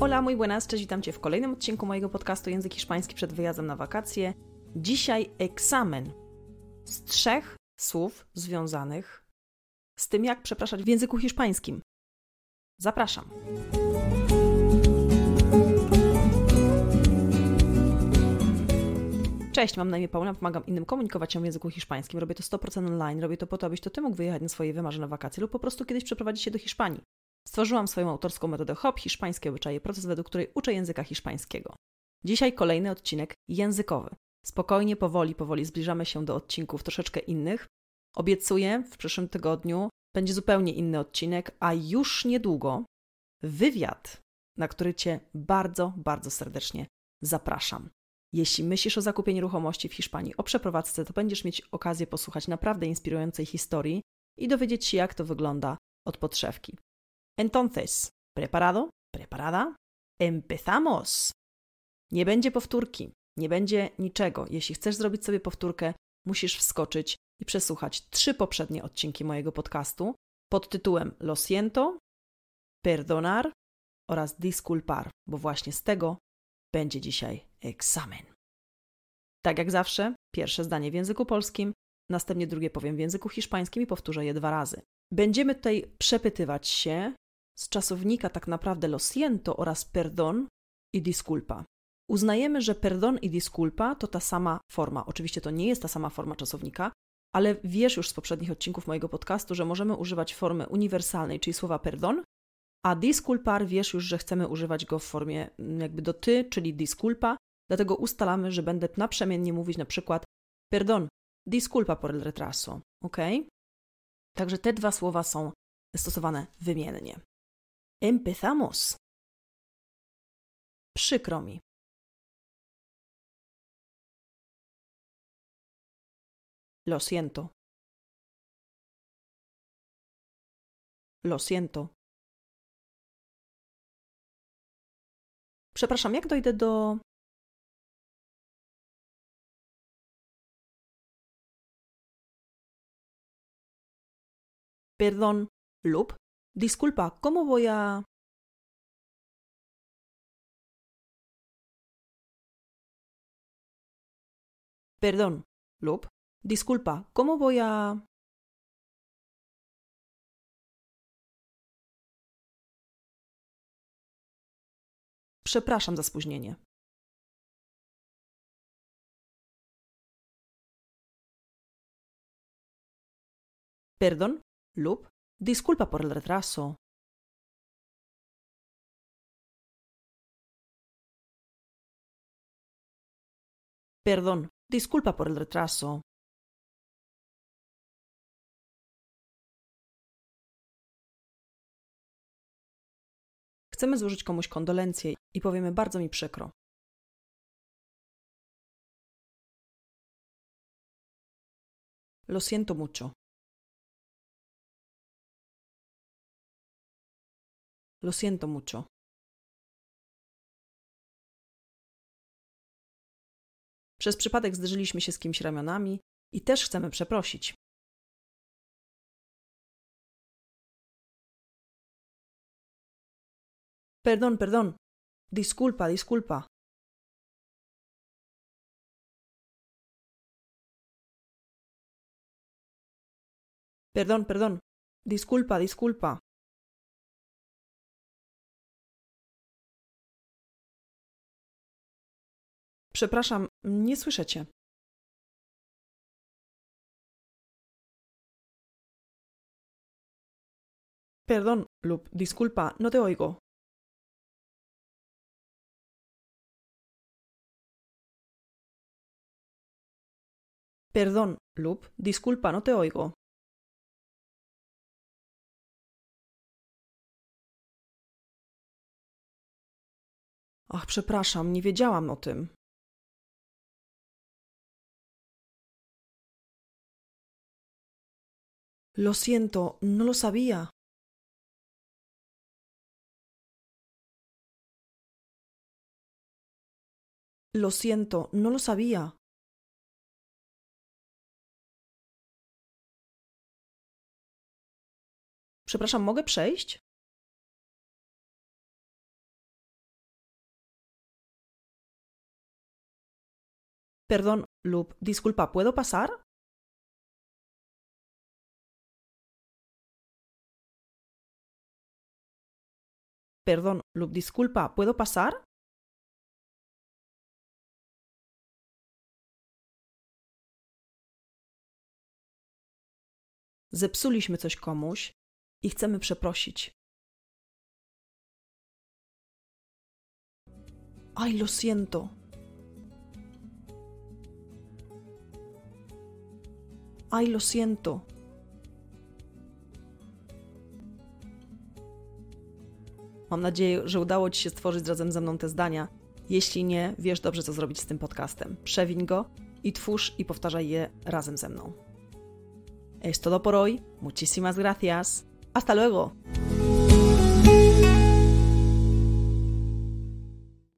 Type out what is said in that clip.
Hola, muy buenas, cześć, witam Cię w kolejnym odcinku mojego podcastu Język Hiszpański przed wyjazdem na wakacje. Dzisiaj egzamin z trzech słów związanych z tym, jak przepraszać w języku hiszpańskim. Zapraszam. Cześć, mam na imię Paula, pomagam innym komunikować się w języku hiszpańskim. Robię to 100% online, robię to po to, abyś to Ty mógł wyjechać na swoje wymarzone wakacje lub po prostu kiedyś przeprowadzić się do Hiszpanii. Stworzyłam swoją autorską metodę HOP, hiszpańskie obyczaje, proces, według której uczę języka hiszpańskiego. Dzisiaj kolejny odcinek językowy. Spokojnie, powoli, powoli zbliżamy się do odcinków troszeczkę innych. Obiecuję, w przyszłym tygodniu będzie zupełnie inny odcinek, a już niedługo wywiad, na który Cię bardzo, bardzo serdecznie zapraszam. Jeśli myślisz o zakupieniu nieruchomości w Hiszpanii, o przeprowadzce, to będziesz mieć okazję posłuchać naprawdę inspirującej historii i dowiedzieć się, jak to wygląda od podszewki. Entonces, ¿preparado? ¿Preparada? Empezamos! Nie będzie powtórki, nie będzie niczego. Jeśli chcesz zrobić sobie powtórkę, musisz wskoczyć i przesłuchać trzy poprzednie odcinki mojego podcastu pod tytułem Lo siento, perdonar oraz disculpar, bo właśnie z tego będzie dzisiaj egzamin. Tak jak zawsze, pierwsze zdanie w języku polskim, następnie drugie powiem w języku hiszpańskim i powtórzę je dwa razy. Będziemy tutaj przepytywać się z czasownika tak naprawdę lo siento oraz perdon i disculpa. Uznajemy, że perdon i disculpa to ta sama forma. Oczywiście to nie jest ta sama forma czasownika, ale wiesz już z poprzednich odcinków mojego podcastu, że możemy używać formy uniwersalnej, czyli słowa perdon, a disculpar wiesz już, że chcemy używać go w formie mm, jakby do ty, czyli disculpa, dlatego ustalamy, że będę naprzemiennie mówić na przykład perdon, disculpa por el retraso, ok? Także te dwa słowa są stosowane wymiennie. Empezamos. Przykro mi. Lo siento. Lo siento. Przepraszam, jak dojdę do. Perdón, lub. Disculpa, ¿cómo voy a. Perdón, lub. Disculpa, ¿cómo voy a. Przepraszam za spóźnienie. Perdón lub disculpa por el retraso. Perdón, disculpa por el retraso. Chcemy złożyć komuś kondolencje i powiemy bardzo mi przykro. Lo siento mucho. Lo siento mucho. Przez przypadek zderzyliśmy się z kimś ramionami i też chcemy przeprosić. Perdón, perdón. Disculpa, disculpa. Perdón, perdón. Disculpa, disculpa. Przepraszam, nie słyszę cię. Perdón lub disculpa, no te oigo. Perdón, lub, disculpa, no te oigo. Ach, przepraszam, nie wiedziałam o tym. Lo siento, no lo sabía. Lo siento, no lo sabía. Przepraszam, mogę przejść? Perdón lub disculpa, ¿puedo pasar? Perdón lub disculpa, ¿puedo pasar? Zepsuliśmy coś komuś i chcemy przeprosić. Ay, lo siento. Ay, lo siento. Mam nadzieję, że udało Ci się stworzyć razem ze mną te zdania. Jeśli nie, wiesz dobrze, co zrobić z tym podcastem. Przewiń go i twórz i powtarzaj je razem ze mną. Es todo por hoy. Muchísimas gracias. Hasta luego.